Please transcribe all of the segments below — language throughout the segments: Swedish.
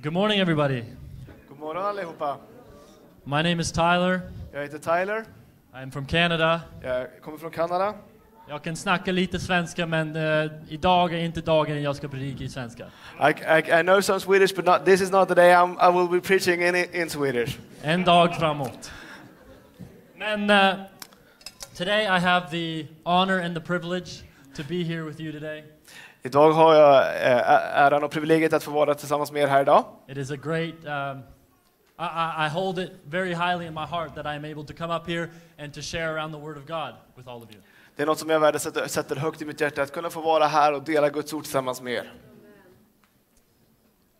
Good morning, everybody. God morgon allihopa. My name is Tyler. Jag heter Tyler. I'm from Canada. Jag kommer från Kanada. Jag kan snacka lite svenska, men eh, idag är inte dagen jag ska predika i svenska. I, I, I know some Swedish, but not, this is not the day I'm, I will be preaching in, in Swedish. En dag framåt. Men eh, today I have the honor and the privilege to be here with you today. Idag har jag eh, äran och privilegiet att få vara tillsammans med er här idag. It is a great. Um, I, I, hold it very highly in my heart that I am able to come up here and to share around the Word of God with all of you. Det är något som jag värdesätter sätter högt i mitt hjärta, att kunna få vara här och dela Guds ord tillsammans med er.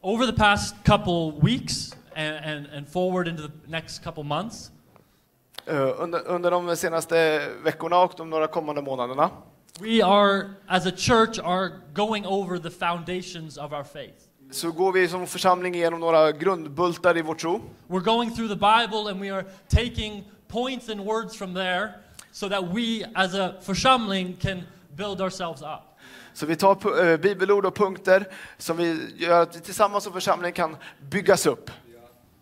Over the past couple weeks and, and, and forward into the next couple months, Eh, under, under de senaste veckorna och de några kommande månaderna we are, as a church, are going over the foundations of our faith. så går vi som församling igenom några grundbultar i vår tro. We're going through the Bible and we are taking points and words from there so that we, as a församling, can build ourselves up. Så vi tar eh, bibelord och punkter som vi gör att vi tillsammans som församling kan byggas upp.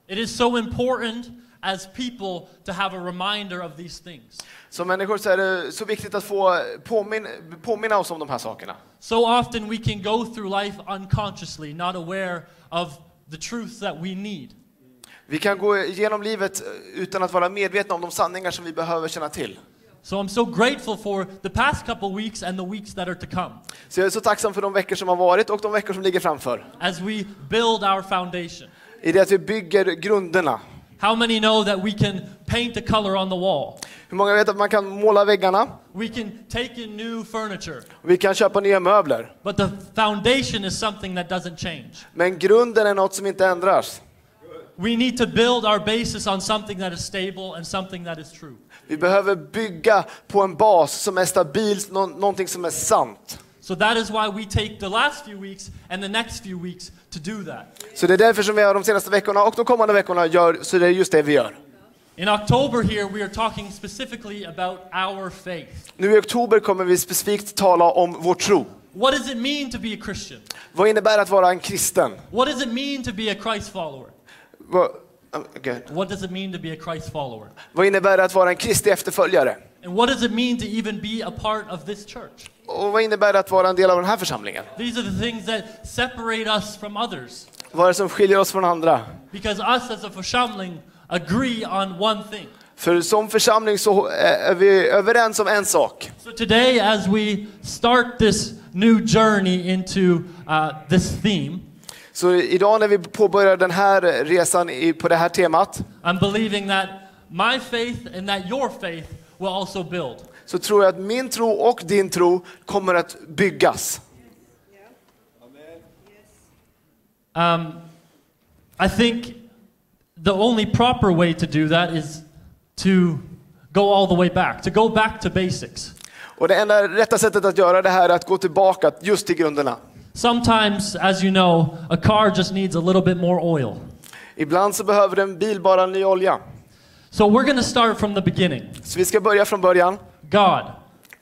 It is so important as people to have a reminder of these things. Som människor så är det så viktigt att få påmin påminna oss om de här sakerna. So often we can go through life unconsciously, not aware of the truth that we need. Vi kan gå igenom livet utan att vara medvetna om de sanningar som vi behöver känna till. So I'm so grateful for the past couple weeks and the weeks that are to come Så jag är så tacksam för de veckor som har varit och de veckor som ligger framför. as we build our foundation. I det att vi bygger grunderna. How many know that we can paint a color on the wall? Hur många vet att man kan måla väggarna? We can take in new furniture, Vi kan köpa nya möbler. but the foundation is something that doesn't change. Men grunden är något som inte ändras. We need to build our basis on something that is stable and something that is true. Vi behöver bygga på en bas som är stabil, nå någonting som är sant. So that is why we take the last few weeks and the next few weeks to do that. Så det är därför som vi har de senaste veckorna och de kommande veckorna gör, så det är just det vi gör. In October here, we are talking specifically about our faith. Nu i oktober kommer vi specifikt tala om vår tro. What does it mean to be a Christian? Vad innebär att vara en kristen? What does it mean to be a Christ follower? Vad, okej. What does it mean to be a Christ follower? Vad innebär det att vara en Kristi efterföljare? And what does it mean to even be a part of this church? Och vad innebär det att vara en del av den här församlingen? These are the things that separate us from others. Vad är det som skiljer oss från andra? Because us as a församling agree on one thing. För som församling så är vi överens om en sak. So today, as we start this new journey into uh, this theme, Så idag när vi påbörjar den här resan i, på det här temat I'm believing that my faith and that your faith will also build. Så tror jag att min tro och din tro kommer att byggas. Um, I think the only proper way to do that is to go all the way back, to go back to basics. Och det enda rätta sättet att göra det här är att gå tillbaka just till grunderna. Sometimes, as you know, a car just needs a little bit more oil. Ibland så behöver en bil bara ny olja. So we're going to start from the beginning. Så vi ska börja från början. God,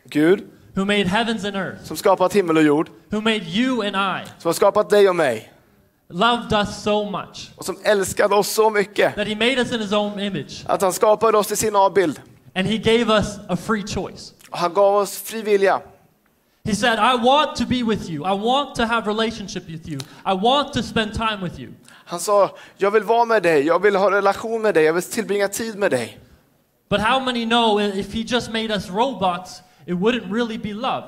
Gud, who made heavens and earth, som skapat himmel och jord, who made you and I, som har skapat dig och mig loved us so much och som älskade oss så mycket that he made us in his own image att han skapade oss till sin avbild. and he gave us a free choice. Och han gav oss fri vilja. He said, I want to be with you. I want to have relationship with you. I want to spend time with you. Han sa, jag vill vara med dig, jag vill ha relation med dig, jag vill tillbringa tid med dig. But how many know if he just made us robots, it wouldn't really be love?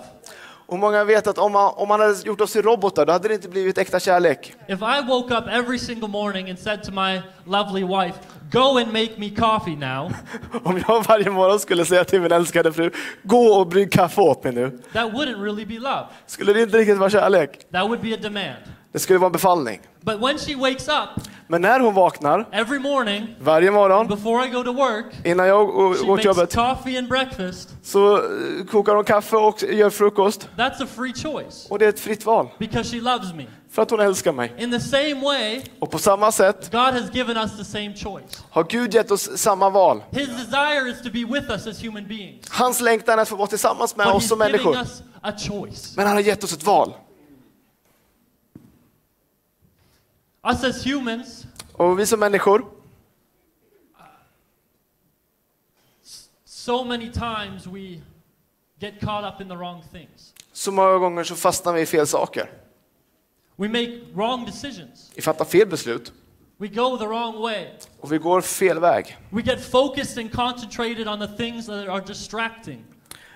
Och många vet att om man, om man hade gjort oss till robotar, då hade det inte blivit äkta kärlek. If I woke up every single morning and said to my lovely wife, Go and make me coffee now, Om jag varje morgon skulle säga till min älskade fru, gå och brygg kaffe åt mig nu. that wouldn't really be love. Skulle det inte riktigt vara kärlek. That would be a demand. Det skulle vara en befallning. But when she wakes up Men när hon vaknar, every morning varje morgon, before I go to work, innan jag går till jobbet, coffee and breakfast. så eh, kokar hon kaffe och gör frukost. That's a free choice Och det är ett fritt val. because she loves me. För att hon älskar mig. In the same way, Och på samma sätt God has given us the same choice. har Gud gett oss samma val. His desire is to be with us as human beings. Hans längtan är att få vara tillsammans med But oss som människor. us a choice. Men han har gett oss ett val. Us as humans, Och vi som människor, so many times we get caught up in the wrong things. så många gånger så fastnar vi i fel saker. We make wrong decisions. Vi fattar fel beslut We go the wrong way. och vi går fel väg. We get focused and concentrated on the things that are distracting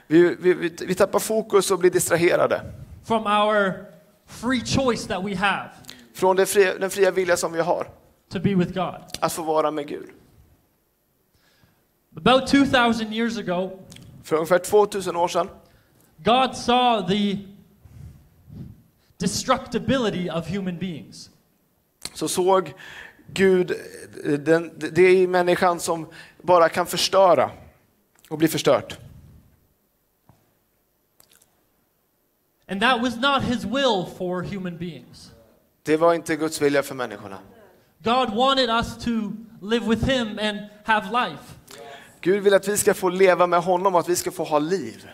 Vi, vi, vi, vi tappar fokus och blir distraherade from our free choice that we have från det fria, den fria vilja som vi har to be with God. att få vara med Gud. About 2,000 years ago, För ungefär 2000 år sedan God saw the destructibility of human beings. så såg Gud eh, den, det i människan som bara kan förstöra och bli förstört. And that was not his will for human beings. Det var inte Guds vilja för människorna. God wanted us to live with him and have life. Gud vill att vi ska få leva med honom och att vi ska få ha liv.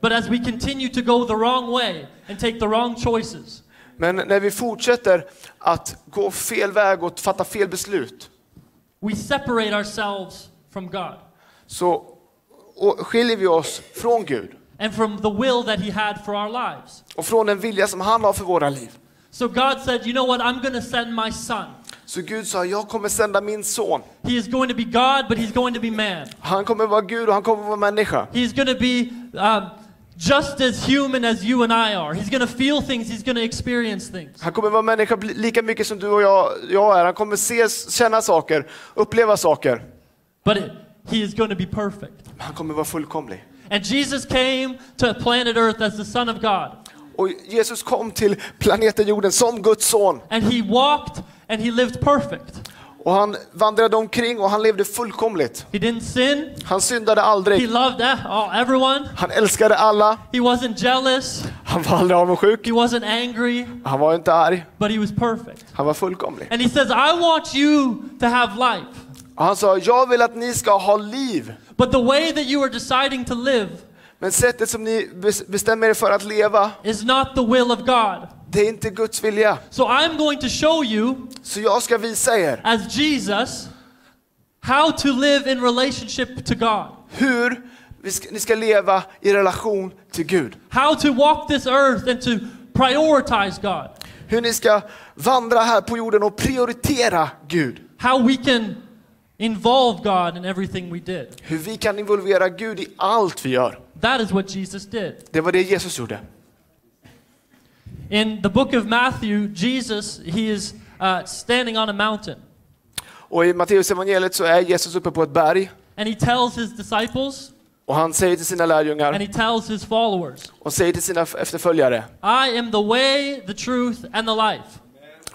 But as we continue to go the wrong way and take the wrong choices, Men när vi fortsätter att gå fel väg och fatta fel beslut we separate ourselves from God så skiljer vi oss från Gud and from the will that he had for our lives. och från den vilja som han har för våra liv. So God said, You know what? I'm going to send my son. Så Gud sa, jag kommer sända min son. He is going to be God, but he's going to be man. Han kommer vara Gud och han kommer vara människa. He's going to be um, just as human as you and I are. He's going to feel things, he's going to experience things. Han kommer vara människa lika mycket som du och jag, jag är. Han kommer se, känna saker, uppleva saker. But he is going to be perfect. Han kommer vara fullkomlig. And Jesus came to planet Earth as the Son of God. Och Jesus kom till planeten jorden som Guds son. And he walked and he lived perfect. Och han vandrade omkring och han levde fullkomligt. He didn't sin. Han syndade He aldrig. loved e- all, everyone. Han älskade alla. He wasn't jealous. Han var aldrig avundsjuk. He wasn't angry. Han var inte arg. But he was perfect. Han var fullkomlig. And he says, I want you to have life. Och han sa, jag vill att ni ska ha liv. But the way that you are deciding to live Men sättet som ni bes- bestämmer er för att leva, is not the will of God. det är inte Guds vilja. So I'm going to show you, Så jag ska visa er as Jesus, how to live in relationship to God. hur ska, ni ska leva i relation till Gud. How to walk this earth and to prioritize God. Hur ni ska vandra här på jorden och prioritera Gud. How we can involve God in everything we did. Hur vi kan involvera Gud i allt vi gör. That is what Jesus did. Det var det Jesus gjorde. In the book of Matthew, Jesus, he is uh, standing on a mountain Och i Matteus evangeliet så är Jesus uppe på ett berg and he tells his disciples och han säger till sina and lärjungar he tells his followers, och säger till sina efterföljare. I am the way, the truth, and the life.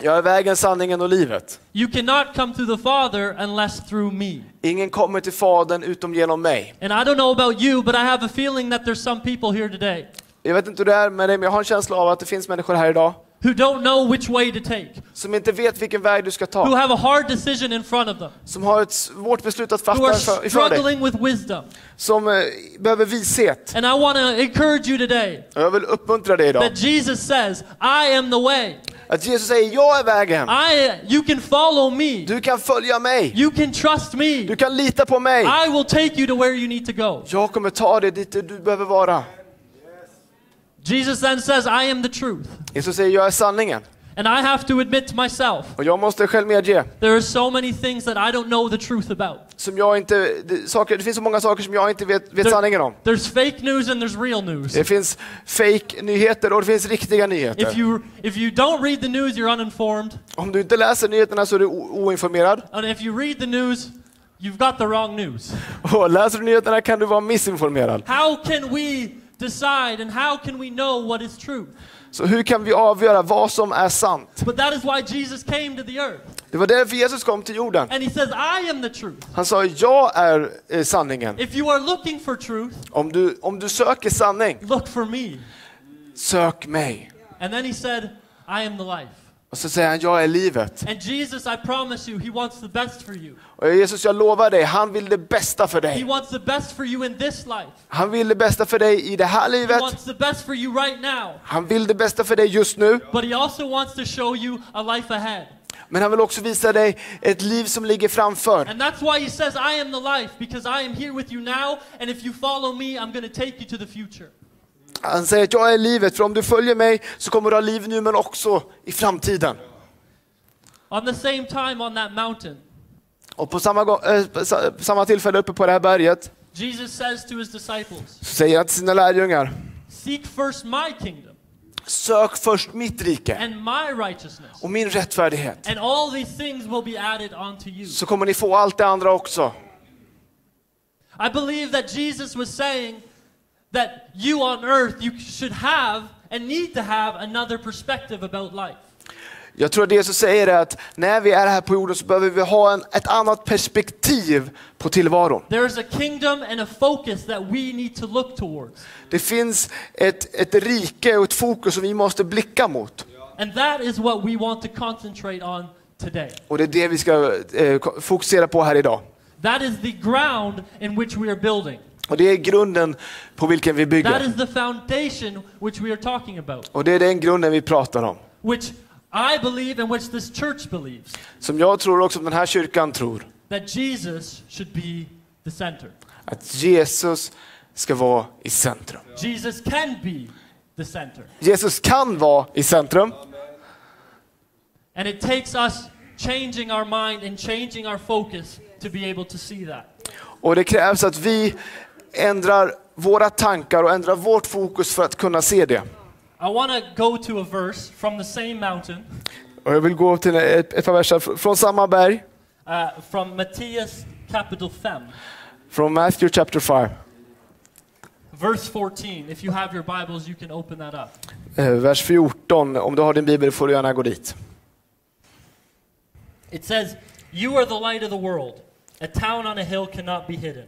Jag är vägen, sanningen och livet. You cannot come to the Father unless through me. Ingen kommer till Fadern utom genom mig. And I don't know about you, but I have a feeling that there's some people here today Jag vet inte hur det är med dig, men jag har en känsla av att det finns människor här idag who don't know which way to take, som inte vet vilken väg du ska who ta. have a hard decision in front of them, Som har ett svårt beslut att who fatta are för, för dig. struggling with wisdom. Som eh, behöver vishet. And I want to encourage you today Och jag vill uppmuntra dig idag. that Jesus says, I am the way. Att Jesus säger, jag är vägen. I you can follow me. Du kan följa mig. You can trust me. Du kan lita på mig. I will take you to where you need to go. Jag kommer ta dig dit du behöver vara. Jesus then says, I am the truth. Jesus säger, jag är sanningen. And I have to admit to myself, Och jag måste själv medge, there are so many things that I don't know the truth about. som jag inte, det, saker, det finns så många saker som jag inte vet, vet There- sanningen om. There's fake news and there's real news. Det finns fake nyheter och det finns riktiga If nyheter. you if you don't read the news, you're uninformed. Om du inte läser nyheterna så är du oinformerad. And if you read the news, you've got the wrong news. Och läser du nyheterna kan du vara missinformerad. How can we decide and how can we know what is true? Så hur kan vi avgöra vad som är sant? But that is why Jesus came to the earth. Det var därför Jesus kom till jorden. And he says, I am the truth. Han sa, jag är eh, sanningen. If you are looking for truth, Om du, om du söker sanning, look for me. sök mig. And then he said, I am the life. Och så säger han, jag är livet. And Jesus, I promise you, he wants the best for you. Och Jesus, jag lovar dig, han vill det bästa för He dig. wants the best for you in this life. Han vill det bästa för dig i det här He livet. wants the best for you right now. Han vill det bästa för dig just nu. But he also wants to show you a life ahead. Men han vill också visa dig ett liv som ligger framför. And that's why he says, I am the life, because I am here with you now, and if you follow me, I'm going to take you to the future. Han säger att jag är livet, för om du följer mig så kommer du ha liv nu men också i framtiden. On the same time on that mountain, Och på samma, gång, sa- samma tillfälle uppe på det här berget Jesus says to his disciples, så säger han till sina lärjungar, Seek first my kingdom sök först mitt rike and my righteousness, och min rättfärdighet. and all these things will be added onto you. Så kommer ni få allt det andra också. I believe that Jesus was saying that you on earth, you should have and need to have another perspective about life. Jag tror att Jesus säger är att när vi är här på jorden så behöver vi ha en, ett annat perspektiv på tillvaron. There's a kingdom and a focus that we need to look towards. Det finns ett, ett rike och ett fokus som vi måste blicka mot. Och det är det vi ska eh, fokusera på här idag. That is the ground in which we are building. Och det är grunden på vilken vi That bygger. is the foundation which we are talking about, Och det är den grunden vi pratar om. which I believe and which this church believes Som jag tror också den här kyrkan tror. that Jesus should be the center. Att Jesus ska vara i centrum. Jesus can be the center. Jesus kan vara i centrum. And it takes us changing our mind and changing our focus to be able to see that. Och det krävs att vi ändrar våra tankar och ändrar vårt fokus för att kunna se det. From Och jag vill gå till ett, ett par verser fr- från samma berg, uh, from Matthias capital 5, från Matthew chapter 5, verse 14. If you have your Bibles, you can open that up. eh, vers 14. Om du har din bibel får du gärna gå dit. It says, You are the light of the world. A town on a hill cannot be hidden.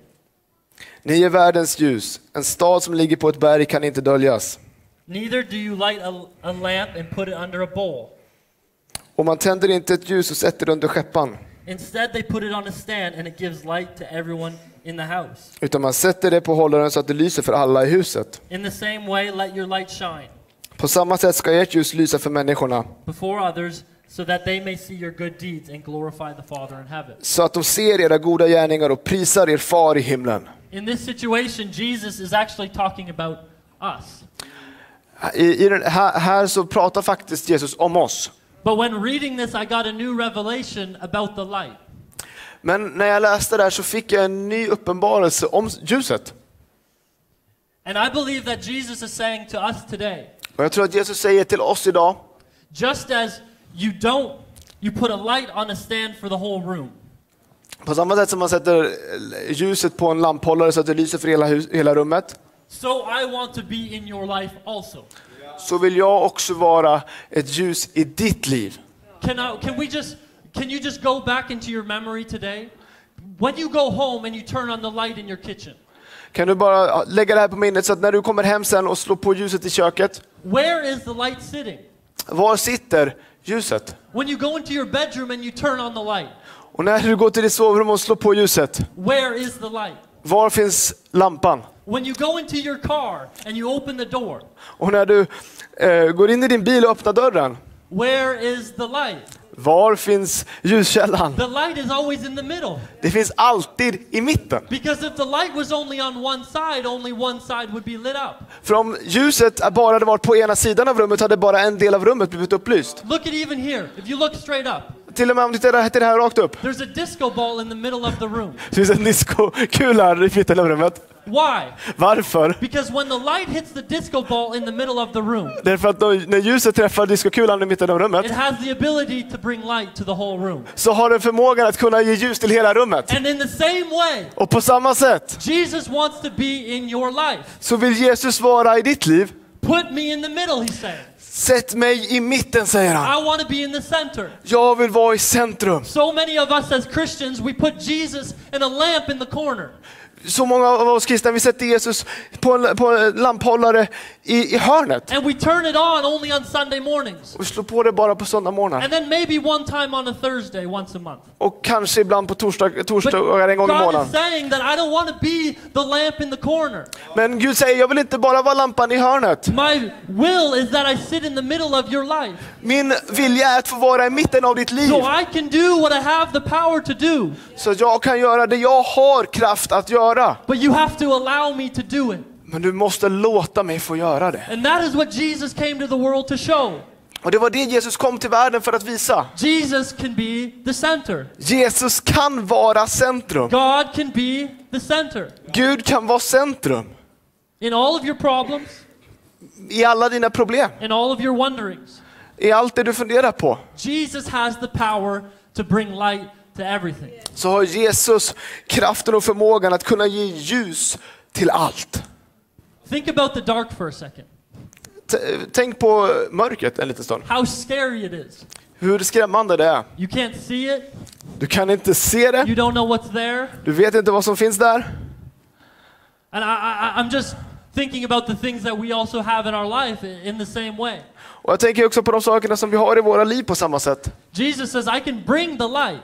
Ni är världens ljus. En stad som ligger på ett berg kan inte döljas. Neither do you light a, a lamp and put it under a bowl. Och man tänder inte ett ljus och sätter det under skeppan, Instead, they put it on a stand and it gives light to everyone in the house. utan man sätter det på hållaren så att det lyser för alla i huset. In the same way, let your light shine På samma sätt ska ert ljus lysa för människorna, before others so that they may see your good deeds and glorify the Father in heaven. så att de ser era goda gärningar och prisar er far i himlen. In this situation, Jesus is actually talking about us. Uh, I, i den, här, här så pratar faktiskt Jesus om oss. But when reading this, I got a new revelation about the light. Men när jag läste där så fick jag en ny uppenbarelse om ljuset. And I believe that Jesus is saying to us today Och jag tror att Jesus säger till oss idag, just as you don't, you put a light on a stand for the whole room. På samma sätt som man sätter ljuset på en lamphållare så att det lyser för hela, hus, hela rummet, So I want to be in your life also. så vill jag också vara ett ljus i ditt liv. Can, I, can we just, can you just go back into your memory today? When you go home and you turn on the light in your kitchen, Kan du bara lägga det här på minnet så att när du kommer hem sen och slår på ljuset i köket, where is the light sitting? var sitter ljuset? When you go into your bedroom and you turn on the light, Och när du går till ditt sovrum och slår på ljuset, where is the light? var finns lampan? When you go into your car and you open the door, Och när du eh, går in i din bil och öppnar dörren, where is the light? var finns ljuskällan? The light is always in the middle. Det finns alltid i mitten. Because if the light was only on one side, only one side would be lit up. För om ljuset bara hade varit på ena sidan av rummet hade bara en del av rummet blivit upplyst. Look at even here. If you look straight up, Till och med om du tittar här rakt upp. there's a disco ball in the middle of the room. Det finns en discokula i mitten av rummet. Why? Varför? Because when the light hits the disco ball in the middle of the room, Därför att då, när ljuset träffar diskokulan i mitten av rummet it has the ability to bring light to the whole room. så har den förmågan att kunna ge ljus till hela rummet. And in the same way, Och på samma sätt Jesus wants to be in your life. så vill Jesus vara i ditt liv. Put me in the middle, he's saying. Sätt mig i mitten, säger han. I want to be in the center. Jag vill vara i centrum. So many of us as Christians, we put Jesus and a lamp in the corner. Så många av oss kristna, vi sätter Jesus på en, på en lamphållare i, i hörnet. And we turn it on only on Sunday mornings. Och vi slår på det bara på söndagsmorgnar. And then maybe one time on a Thursday once a month. Och kanske ibland på torsdag, torsdagar en gång i God is månaden. saying that I don't want to be the lamp in the corner. Men Gud säger, jag vill inte bara vara lampan i hörnet. My will is that I sit in the middle of your life. Min vilja är att få vara i mitten av ditt liv. So I can do what I have the power to do. Så jag kan göra det jag har kraft att göra. But you have to allow me to do it. Men du måste låta mig få göra det. And that is what Jesus came to the world to show. Och det var det Jesus kom till världen för att visa. Jesus can be the center. Jesus kan vara centrum. God can be the center. Gud kan vara centrum In all of your problems, i alla dina problem, in all of your wonderings. i allt det du funderar på. Jesus has the power to bring light. Så har Jesus kraften och förmågan att kunna ge ljus till allt. Think about the dark for a second. T- Tänk på mörkret en liten stund. How scary it is. Hur skrämmande det är. You can't see it, Du kan inte se det, you don't know what's there. du vet inte vad som finns där. And I, I, I'm just thinking about the things that we also have in our life i- in the same way. Och jag tänker också på de sakerna som vi har i våra liv på samma sätt. Jesus says, I can bring the light,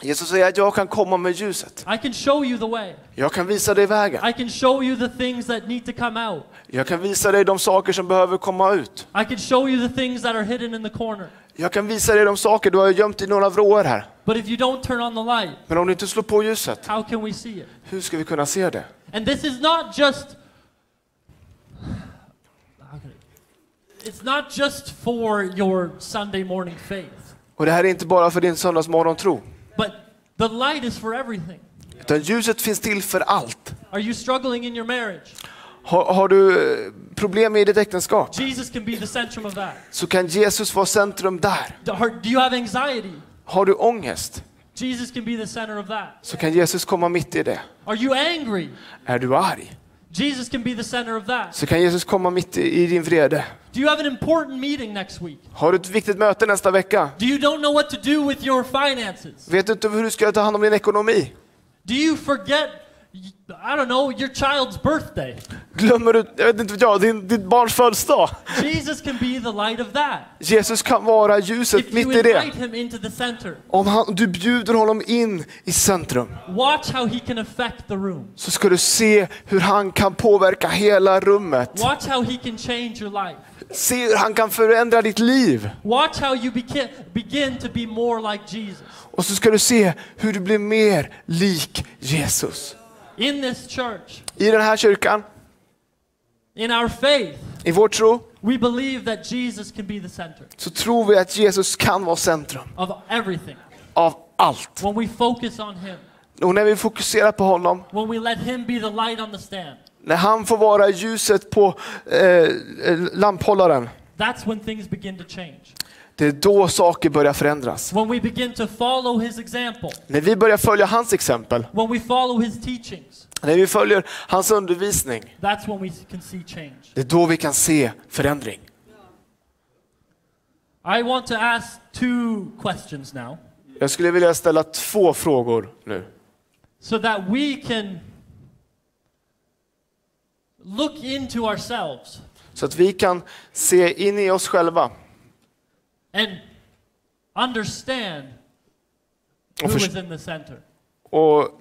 Jesus säger att jag kan komma med ljuset. I can show you the way, Jag kan visa dig vägen. I can show you the things that need to come out, Jag kan visa dig de saker som behöver komma ut. I can show you the things that are hidden in the corner. Jag kan visa dig de saker du har gömt i några vrår här. But if you don't turn on the light, Men om du inte slår på ljuset, how can we see it? hur ska vi kunna se det? And this is not just. It's not just for your Sunday morning faith, Och det här är inte bara för din söndagsmorgontro. But the light is for everything. Utan ljuset finns till för allt. Are you struggling in your marriage? Har, har du eh, problem i ditt äktenskap Jesus can be the centrum of that. så kan Jesus vara centrum där. Do are- do you have anxiety? Har du ångest Jesus can be the center of that. så kan Jesus komma mitt i det. Are you angry? Är du arg Jesus can be the center of that. så kan Jesus komma mitt i, i din vrede. Do you have an important meeting next week? Har du ett viktigt möte nästa vecka? Do you don't know what to do with your finances? Vet du inte hur du ska ta hand om din ekonomi? Do you forget, I don't know, your child's birthday? Glömmer du, jag vet inte vad jag, din, ditt barns födelsedag? Jesus can be the light of that. Jesus kan vara ljuset If mitt you i det. invite him into the center, Om han, du bjuder honom in i centrum watch how he can affect the room. så ska du se hur han kan påverka hela rummet. Watch how he can change your life. Se hur han kan förändra ditt liv. Watch how you beca- begin to be more like Jesus. Och så ska du se hur du blir mer lik Jesus. In this church, I den här kyrkan, in our faith, i vår tro, we believe that Jesus can be the center så tror vi att Jesus kan vara centrum of everything. av allt. When we focus on him, Och när vi fokuserar på honom, when we let him be the light on the stand, när han får vara ljuset på eh, eh, lamphållaren, that's when things begin to change. det är då saker börjar förändras. When we begin to follow his example, När vi börjar följa hans exempel, when we follow his teachings, när vi följer hans undervisning, that's when we can see change. det är då vi kan se förändring. I want to ask two questions now Jag skulle vilja ställa två frågor nu. so that we can look into ourselves Så att vi kan se in i oss själva and understand och, och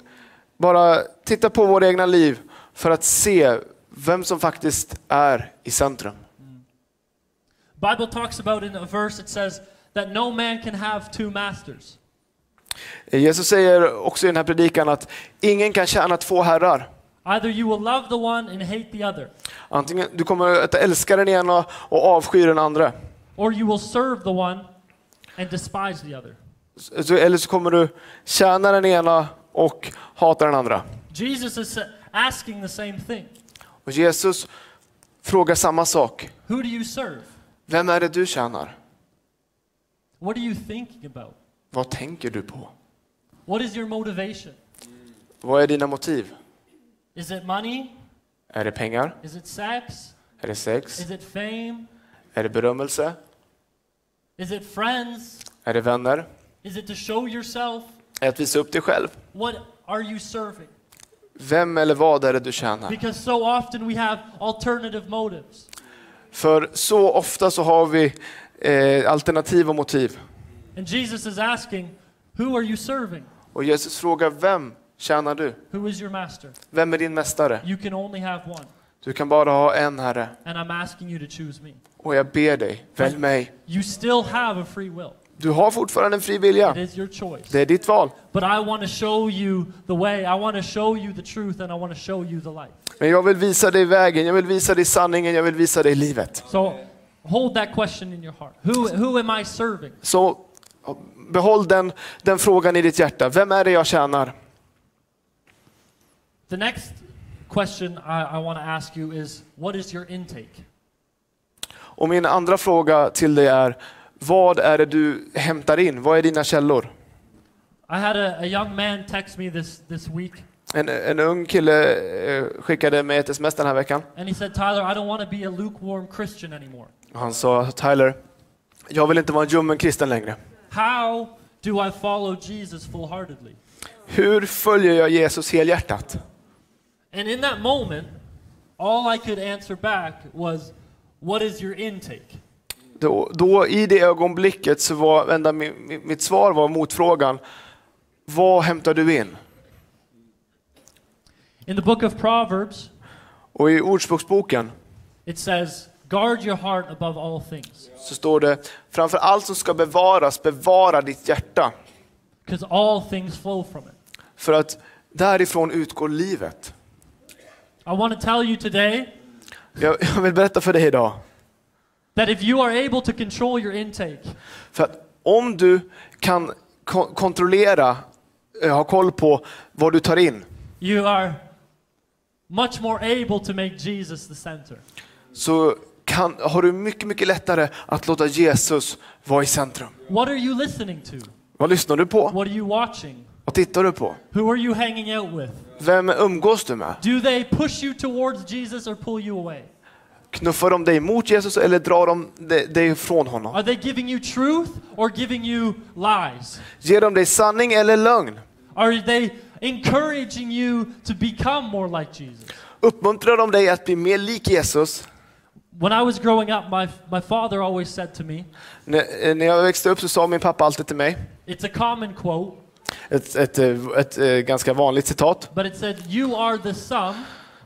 bara titta på våra egna liv för att se vem som faktiskt är i centrum. Bible talks about in a verse it says that no man can have two masters. Jesus säger också i den här predikan att ingen kan tjäna två herrar. Either you will love the one and hate the other, Antingen du kommer att älska den ena och avsky den andra. or you will serve the one and despise the other. Eller så kommer du tjäna den ena och hata den andra. Jesus is asking the same thing. Och Jesus frågar samma sak. Who do you serve? Vem är det du tjänar? What are you thinking about? Vad tänker du på? What is your motivation? Vad är dina motiv? Is it money? Är det pengar? Is it sex? Är det sex? Is it fame? Är det berömmelse? Is it friends? Är det vänner? Is it to show yourself? Är att visa upp dig själv? What are you serving? Vem eller vad är det du tjänar? Because so often we have alternative motives. För så ofta så har vi eh, alternativa motiv. And Jesus is asking, Who are you serving? Och Jesus frågar, vem tjänar du? Who is your master? Vem är din mästare? You can only have one. Du kan bara ha en Herre. And I'm asking you to choose me. Och jag ber dig, välj mig. You still have a free will. Du har fortfarande en fri vilja. It is your choice. Det är ditt val. But I want to show you the way. I want to show you the truth and I want to show you the light. Men jag vill visa dig vägen, jag vill visa dig sanningen, jag vill visa dig livet. So hold that question in your heart. Who, who am I serving? Så behåll den, den frågan i ditt hjärta. Vem är det jag tjänar? The next question I, I want to ask you is what is your intake? Och min andra fråga till dig är, vad är det du hämtar in? Vad är dina källor? I had a, a young man text me this, this week En, en ung kille eh, skickade mig ett sms den här veckan. and he said, Tyler, I don't want to be a lukewarm Christian anymore. Han sa, Tyler, jag vill inte vara en ljummen kristen längre. How do I follow Jesus full heartedly? Hur följer jag Jesus helhjärtat? And in that moment, all I could answer back was, What is your intake? Då, då i det ögonblicket så var enda mi- mi- mitt svar var motfrågan, vad hämtar du in? In the book of Proverbs, Och i Ordspråksboken it says, Guard your heart above all things, så står det, framför allt som ska bevaras, bevara ditt hjärta. because all things flow from it. För att därifrån utgår livet. I want to tell you today Jag, jag vill berätta för dig idag. that if you are able to control your intake, För att om du kan ko- kontrollera, eh, ha koll på vad du tar in, you are much more able to make Jesus the center. så kan, har du mycket, mycket lättare att låta Jesus vara i centrum. What are you listening to? Vad lyssnar du på? What are you watching? Vad tittar du på? Who are you hanging out with? Vem umgås du med? Do they push you towards Jesus or pull you away? Knuffar de dig mot Jesus eller drar de dig ifrån honom? Are they giving you truth or giving you lies? Ger de dig sanning eller lögn? Are they encouraging you to become more like Jesus? Uppmuntrar de dig att bli mer lik Jesus? When I was growing up, my, my father always said to me, När, när jag växte upp så sa min pappa alltid till mig, it's a common quote, ett, ett, ett, ett, eh, ganska vanligt citat. but it said, You are the sum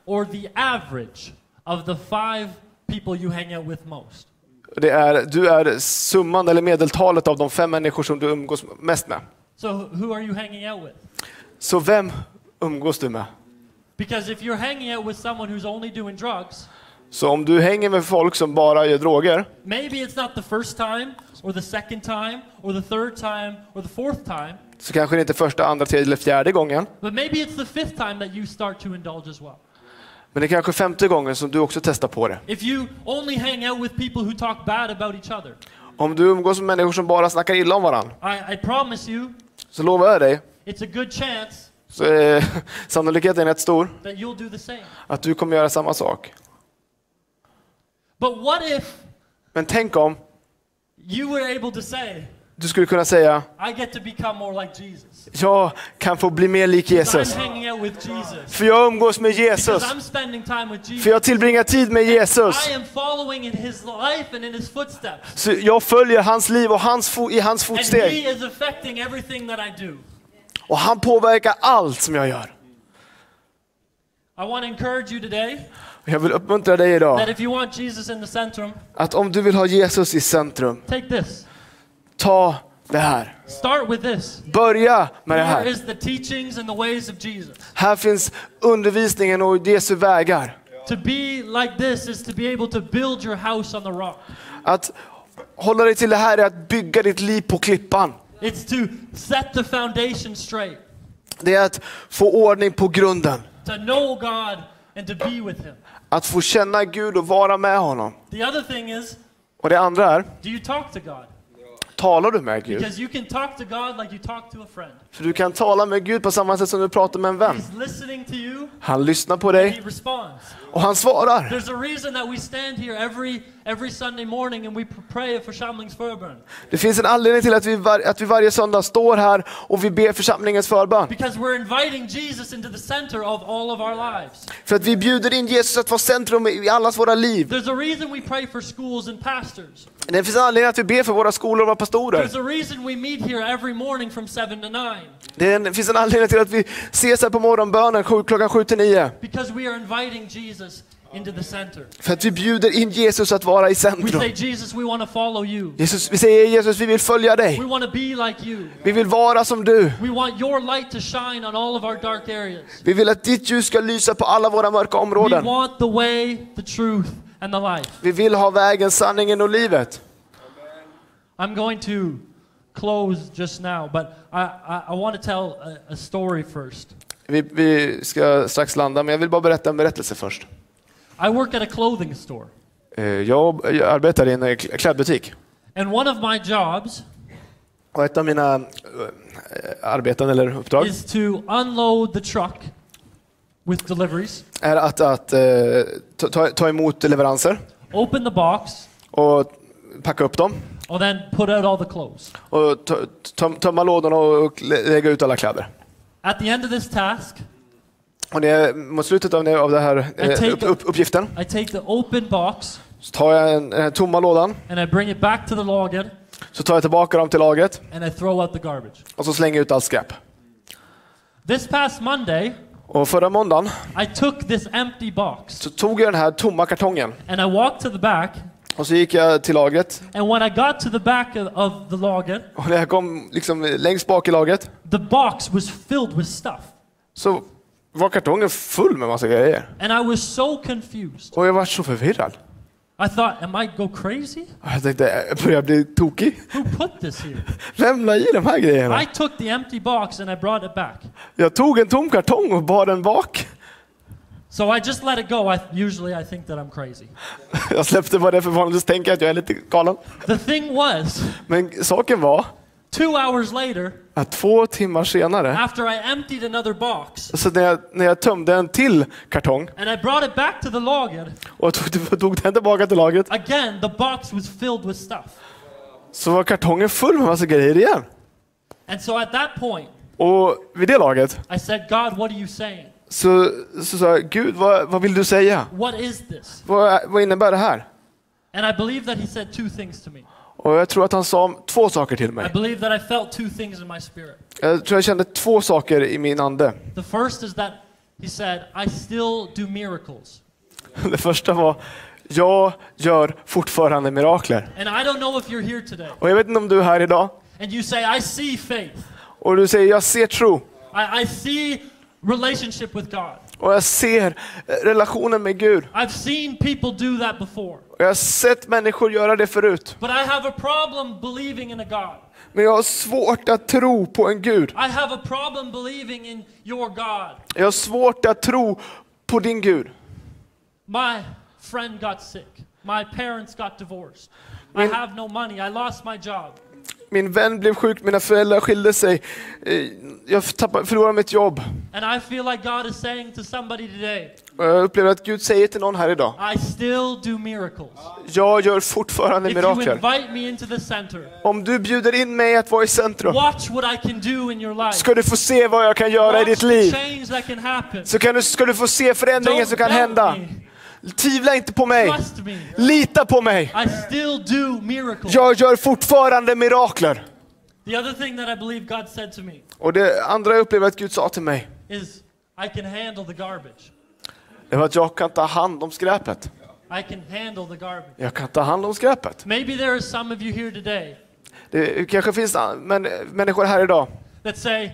or the average of the five people you hang out with most. Det är, du är summan eller medeltalet av de fem människor som du umgås mest med. So, who are you hanging out with? Så vem umgås du med? Because if you're hanging out with someone who's only doing drugs, Så om du hänger med folk som bara gör droger, maybe it's not the first time, or the second time, or the third time, or the fourth time, så kanske det inte är första, andra, tredje eller fjärde gången. well. Men det är kanske femte gången som du också testar på det. Om du umgås med människor som bara snackar illa om varandra, I, I you, så lovar jag dig, it's a good chance så är sannolikheten rätt stor att du kommer göra samma sak. If Men tänk om you were able to say, du skulle kunna säga, like jag kan få bli mer lik Jesus. Jesus. För jag umgås med Jesus. För jag tillbringar tid med Jesus. Så jag följer hans liv och hans i hans fotsteg. Och han påverkar allt som jag gör. Jag vill uppmuntra dig idag att om du vill ha Jesus i centrum. Ta det här. Börja med det här. Här finns undervisningen och Jesu vägar. Att hålla dig till det här är att bygga ditt liv på klippan. Det är att få ordning på grunden. Att få känna Gud och vara med honom. Och det andra är, talar du med Gud? Because you can talk to God like you talk to a friend. För du kan tala med Gud på samma sätt som du pratar med en vän. Han lyssnar på dig och han svarar. Det finns en anledning till att vi, var, att vi varje söndag står här och vi ber församlingens förbön. För att vi bjuder in Jesus att vara centrum i allas våra liv. Det finns en anledning att vi ber för våra skolor och våra pastorer. There's a reason we meet here every morning from 7 to 9. Det en- finns en anledning till att vi ses här på morgonbönen klockan 7 till 9. Because we are inviting Jesus into the center. För att vi bjuder in Jesus att vara i centrum. Jesus, vi säger Jesus, vi vill följa dig. We want to be like you. Vi vill vara som du. Vi vill att ditt ljus ska lysa på alla våra mörka områden. Vi vill ha vägen, sanningen och livet. I'm going to close just now, but I, I, I want to tell a, a story first. Vi, vi ska strax landa, men jag vill bara berätta en berättelse först. I work at a clothing store, Eh, Jag jag arbetar i en eh, kl- klädbutik. and one of my jobs Och ett av mina eh, arbeten eller uppdrag is to unload the truck with deliveries, är att, att eh, ta, ta- ta emot leveranser open the box, och packa upp dem and then put out all the clothes. och töm, tömma lådorna och lä- lägga ut alla kläder. At the end of this task, Och det, mot slutet av, av det här eh, upp, upp, uppgiften I take the open box så tar jag en, den här tomma lådan, and I bring it back to the lager så tar jag tillbaka dem till lagret and I throw out the garbage. och så slänger jag ut allt skräp. This past Monday, Och förra måndagen I took this empty box så tog jag den här tomma kartongen and I walked to the back. Och så gick jag till lagret And when I got to the back of, the lager, och när jag kom liksom längst bak i lagret the box was filled with stuff. så var kartongen full med massa grejer. And I was so confused. Och jag var så förvirrad. I thought, am I go crazy? Jag tänkte, jag börjar bli tokig. Who put this here? Vem la i de här grejerna? I took the empty box and I brought it back. Jag tog en tom kartong och bar den bak. So I just let it go. I usually I think that I'm crazy. Jag släppte vad det för vanligtvis tänker jag att jag är lite galen. The thing was, Men saken var two hours later, att två timmar senare, after I emptied another box så när jag, när jag tömde en till kartong and I brought it back to the lager, och tog, tog den tillbaka till lagret again the box was filled with stuff. så var kartongen full med massa grejer igen. And so at that point, Och vid det laget I said, God, what are you saying? Så, så sa jag, Gud vad, vad vill du säga? What is this? Vad, vad innebär det här? And I believe that He said two things to me. Och jag tror att han sa två saker till I mig. believe that I felt two things in my spirit. Jag tror jag kände två saker i min ande. The first is that He said, I still do miracles. Det första var, jag gör fortfarande mirakler. And I don't know if you're here today Och jag vet inte om du är här idag and you say, I see faith, och du säger, jag ser tro. I, I see relationship with God. Och jag ser eh, relationen med Gud. I've seen people do that before. Och jag har sett människor göra det förut. But I have a problem believing in a God. Men jag har svårt att tro på en Gud. I have a problem believing in your God. Jag har svårt att tro på din Gud. My friend got sick. My parents got divorced. I have no money. I lost my job. Min vän blev sjuk, mina föräldrar skilde sig. Eh, Jag tappade, förlorade mitt jobb. And I feel like God is saying to somebody today, Och jag upplever att Gud säger till någon här idag. I still do miracles. Jag gör fortfarande If you mirakler. invite me into the center, Om du bjuder in mig att vara i centrum watch what I can do in your life. ska du få se vad jag kan göra i Watch ditt the liv. change that can happen. Så kan du, ska du få se förändringen som Don't kan doubt hända. me. Tvivla inte på mig. Lita på mig. I. Jag gör fortfarande mirakler. I Och det andra jag upplever att Gud sa till mig, is I det var att jag kan ta hand om skräpet. I. Jag kan ta hand om skräpet. Maybe there are some of you here today Det kanske finns men, människor här idag that say,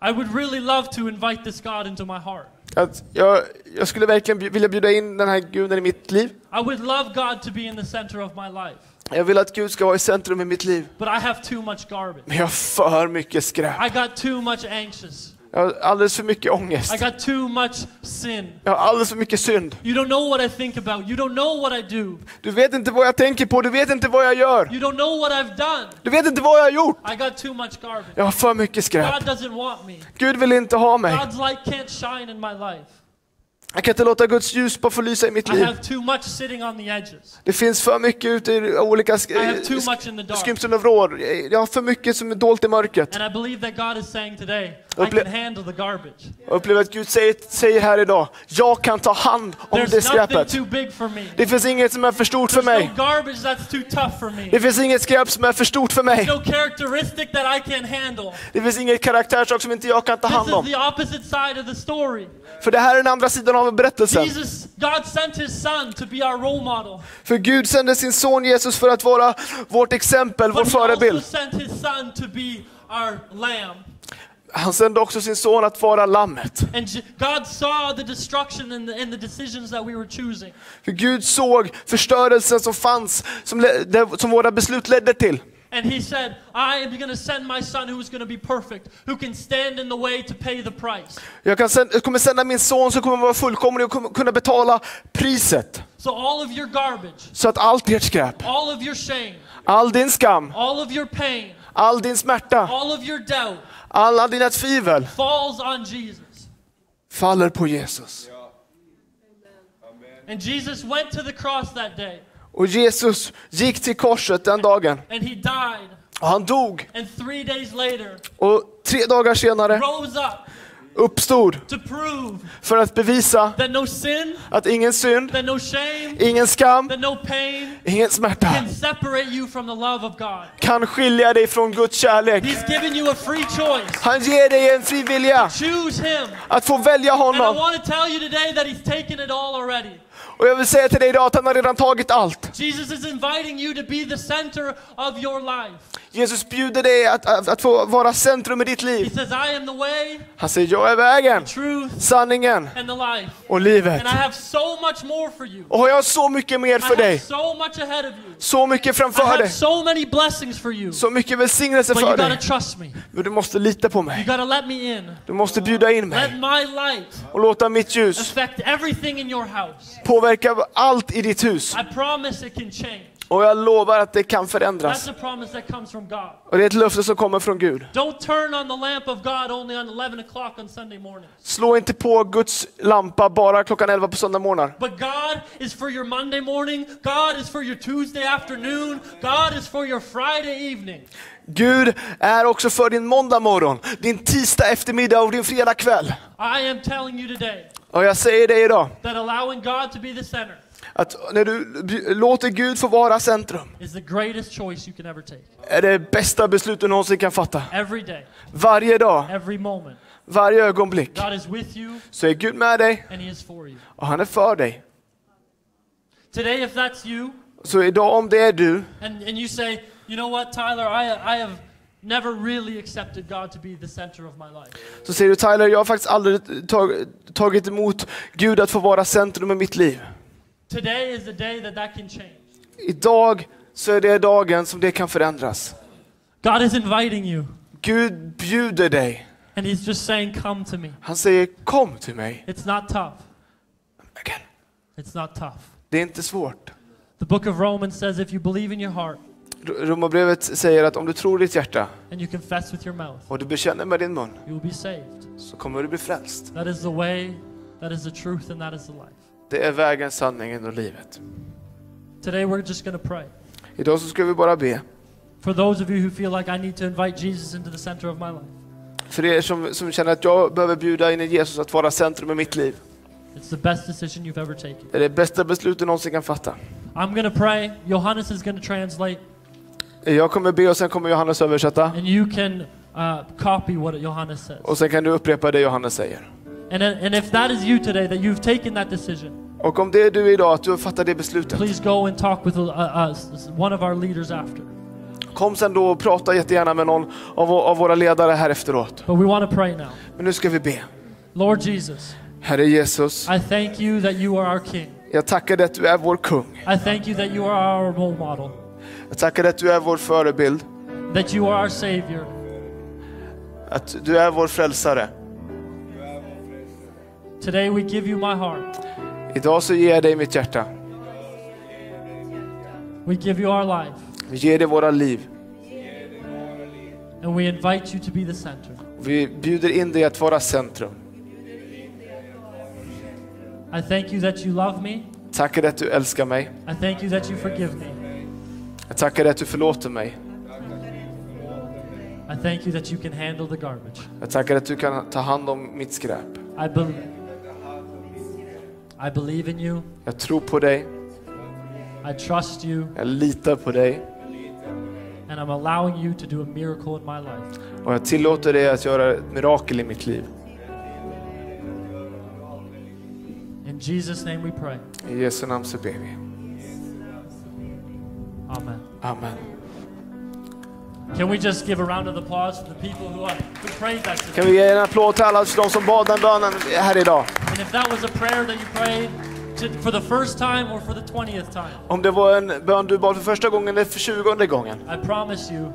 I would really love to invite this God into my heart. Att jag, jag skulle verkligen vilja bjuda in den här guden i mitt liv. I would love God to be in the center of my life. Jag vill att Gud ska vara i centrum i mitt liv. But I have too much garbage. Men jag har för mycket skräp. I got too much anxious. Jag har alldeles för mycket I ångest. got too much sin. Jag har alldeles för mycket synd. You don't know what I think about. You don't know what I do. Du vet inte vad jag tänker på, du vet inte vad jag gör. You don't know what I've done. Du vet inte vad jag har gjort. I got too much garbage. Jag har för mycket skräp. God doesn't want me. Gud vill inte ha mig. God's light can't shine in my life. Jag kan inte låta Guds ljus bara få lysa i mitt I liv. have too much sitting on the edges. Det finns för mycket ute i olika sk- I have too much in the dark. skrymslen och vrår. Jag har för mycket som är dolt i mörkret. Upple- upplever att Gud säger, säger här idag, jag kan ta hand om det There's nothing skräpet. Det finns inget som är för stort för There's mig. no garbage that's too tough for me. Det finns inget skräp som är för stort för mig. No. Det finns inget karaktärsdrag som inte jag kan ta This hand om. För det här är den andra sidan av berättelsen. Jesus. För Gud sände sin son Jesus för att vara vårt exempel, vår But also förebild. Han sände också sin son att vara lammet. För Gud såg förstörelsen som fanns, som, som våra beslut ledde till. And he said, I am going to send my son who is going to be perfect, who can stand in the way to pay the price. Jag, kan sen, jag kommer sända min son som kommer vara fullkomlig och kommer kunna betala priset. So all of your garbage, Så att allt ert skräp, all of your shame, all din skam, all of your pain, all din smärta, all of your doubt alla dina tvivel falls on Jesus. faller på Jesus. And Jesus went to the cross that day Och Jesus gick till korset den dagen and he died. och han dog. And three days later, Och tre dagar senare rose up uppstod för att bevisa that no sin, att ingen synd, that no shame, ingen skam, that no pain ingen smärta kan skilja dig från Guds kärlek. Han ger dig en fri vilja att få välja honom. Och jag vill säga till dig idag att han har redan tagit allt. Jesus Jesus bjuder dig att, att, att få vara centrum i ditt liv. says, I way, Han säger jag är vägen, truth, sanningen och livet. I so. Och jag har så mycket mer I för have dig. so. Så mycket I framför dig. so. Så mycket välsignelse för dig. Men du måste lita på mig. gotta let me in. Du måste bjuda in Let mig my light och låta mitt ljus affect everything in your house. påverka allt i ditt hus. I promise it can change. Och jag lovar att det kan förändras. Och det är ett löfte som kommer från Gud. Don't turn on the lamp of God only on 11 o'clock on Sunday morning. Slå inte på Guds lampa bara klockan 11 på söndag morgnar. But God is for your Monday morning. God is for your Tuesday afternoon. God is for your Friday evening. Gud är också för din måndag morgon, din tisdag eftermiddag och din fredag kväll. I am telling you today Och jag säger dig idag, that allowing God to be the center att när du låter Gud få vara centrum, är det bästa beslut du någonsin kan fatta. Day, Varje dag, moment. varje ögonblick, God is with you så är Gud med dig och han är för dig. Today, you Så idag om det är du, and, and you say, you know what, Tyler, I, I have never really accepted God to be the center of my life. så säger du Tyler, jag har faktiskt aldrig tag, tagit emot Gud att få vara centrum i mitt liv. Today is the day that that can change. Idag så är det dagen som det kan förändras. God is inviting you Gud bjuder dig. and He's just saying, come to me. Han säger kom till mig. It's not tough. Again. It's not tough. Det är inte svårt. The book of Romans says if you believe in your heart Romarbrevet säger att om du tror i ditt hjärta and you confess with your mouth, och du bekänner med din mun you will be saved. så kommer du bli frälst. That is the way, that is the truth, and that is the life. Det är vägen, sanningen och livet. Today we're just to pray. Idag så ska vi bara be. For those of you who feel like I need to invite Jesus into the center of my life, För er som, som känner att jag behöver bjuda in Jesus att vara centrum i mitt liv. it's the best decision you've ever taken. Det är det bästa beslut du någonsin kan fatta. I'm to pray. Johannes is to translate, Jag kommer be och sen kommer Johannes översätta. and you can uh, copy what Johannes says. Och sen kan du upprepa det Johannes säger. And, and if that is you today, that you've taken that decision, Och om det är du idag, att du har fattat det beslutet. please go and talk with uh, uh, one of our leaders after. Kom sen då och prata jättegärna med någon av, av våra ledare här efteråt. But we want to pray now. Men nu ska vi be. Lord Jesus, Herre Jesus, I thank you that you are our King. jag tackar dig att du är vår kung. I thank you that you are our role model, Jag tackar dig att du är vår förebild. that you are our Savior. Att du är vår frälsare. Today we give you my heart. Idag så ger jag dig mitt hjärta. We give you our life. Vi ger dig våra liv. And we invite you to be the center. Vi bjuder in dig att vara centrum. I thank you that you love me. Tackar att du älskar mig. I thank you that you forgive me. Jag tackar dig att du förlåter mig. I thank you that you can handle the garbage. Jag tackar att du kan ta hand om mitt skräp. I, bel I believe in you. Jag tror på dig. I trust you. Jag litar på dig. And I'm allowing you to do a miracle in my life. Och jag tillåter dig att göra ett mirakel i mitt liv. In Jesus' name we pray. I Jesu namn så ber vi. Amen. Amen. Can we just give a round of applause for the people who, are, who prayed that Kan today? vi ge en applåd till alla de som bad den bönen här idag? And if that was a prayer that you prayed to, for the first time or for the 20th time, Om det var en bön du bad för första gången eller för tjugonde gången, I promise you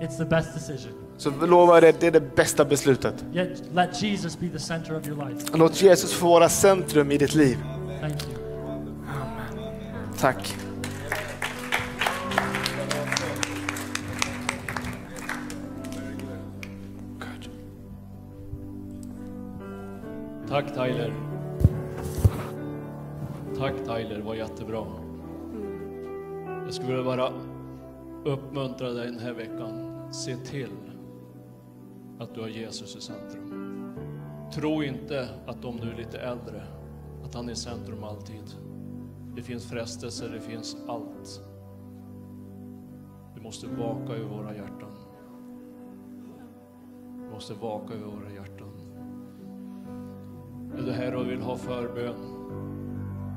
it's the best decision. så lovar jag dig det är det bästa beslutet. Yet let Jesus be the center of your life. Låt Jesus få vara centrum i ditt liv. Thank you. Tack. Tack Tyler. Tack Tyler, det var jättebra. Jag skulle vilja bara uppmuntra dig den här veckan. Se till att du har Jesus i centrum. Tro inte att om du är lite äldre, att han är i centrum alltid. Det finns frestelser, det finns allt. Vi måste vaka över våra hjärtan. Vi måste vaka över våra hjärtan. Du här och vill ha förbön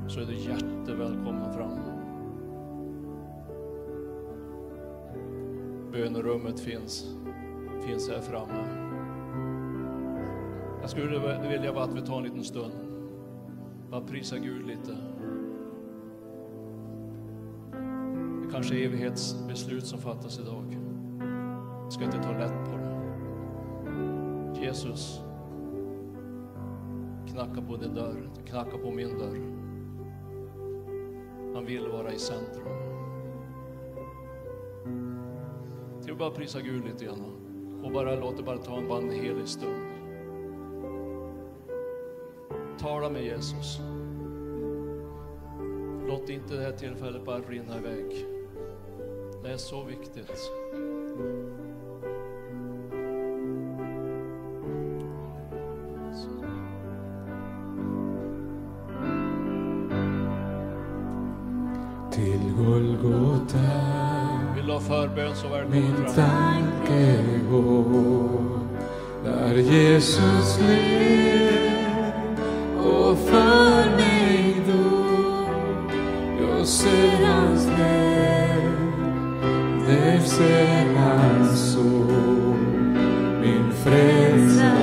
så är du jättevälkommen fram. Bönerummet finns, finns här framme. Jag skulle vilja bara att vi tar en liten stund. Bara prisa Gud lite. Det kanske är evighetsbeslut som fattas idag. Jag ska inte ta lätt på det. Jesus, knacka på din dörr, knacka på min dörr. Han vill vara i centrum. Ska vi bara prisa Gud lite grann och bara låt det bara ta en, bara en helig stund. Tala med Jesus. Låt inte det här tillfället bara rinna iväg. Det är så viktigt. Till Golgata Vill du ha förbön så välkommen min fram. tanke går där Jesus led och för mig dog. Jag ser hans där ser min frälsare